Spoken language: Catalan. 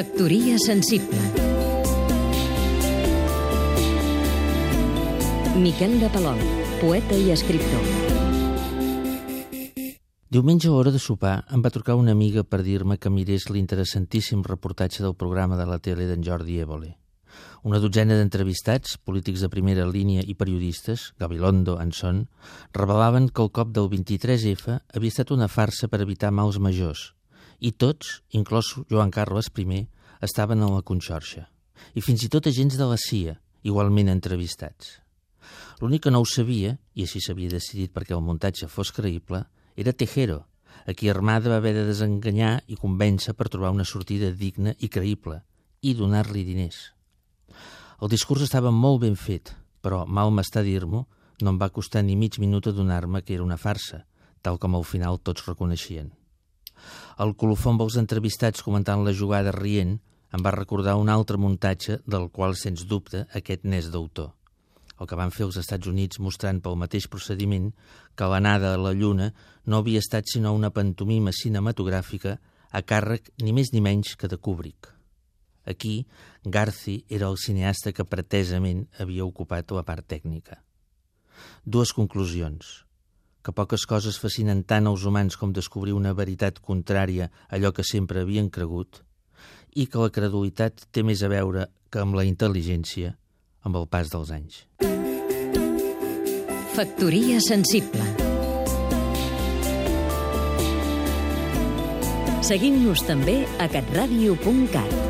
Factoria sensible. Miquel de Palol, poeta i escriptor. Diumenge a hora de sopar em va trucar una amiga per dir-me que mirés l'interessantíssim reportatge del programa de la tele d'en Jordi Évole. Una dotzena d'entrevistats, polítics de primera línia i periodistes, Gabilondo, Anson, revelaven que el cop del 23F havia estat una farsa per evitar mals majors, i tots, inclòs Joan Carles I, estaven a la Conxorxa, i fins i tot agents de la CIA, igualment entrevistats. L'únic que no ho sabia, i així s'havia decidit perquè el muntatge fos creïble, era Tejero, a qui Armada va haver de desenganyar i convèncer per trobar una sortida digna i creïble, i donar-li diners. El discurs estava molt ben fet, però, mal m'està dir-m'ho, no em va costar ni mig minut adonar-me que era una farsa, tal com al final tots reconeixien. El colofó amb els entrevistats comentant la jugada rient em va recordar un altre muntatge del qual, sens dubte, aquest n'és d'autor. El que van fer els Estats Units mostrant pel mateix procediment que l'anada a la Lluna no havia estat sinó una pantomima cinematogràfica a càrrec ni més ni menys que de Kubrick. Aquí, Garci era el cineasta que pretesament havia ocupat la part tècnica. Dues conclusions. Que poques coses fascinen tant els humans com descobrir una veritat contrària a allò que sempre havien cregut i que la credulitat té més a veure que amb la intel·ligència amb el pas dels anys. Factoria sensible Seguim-nos també a catradio.cat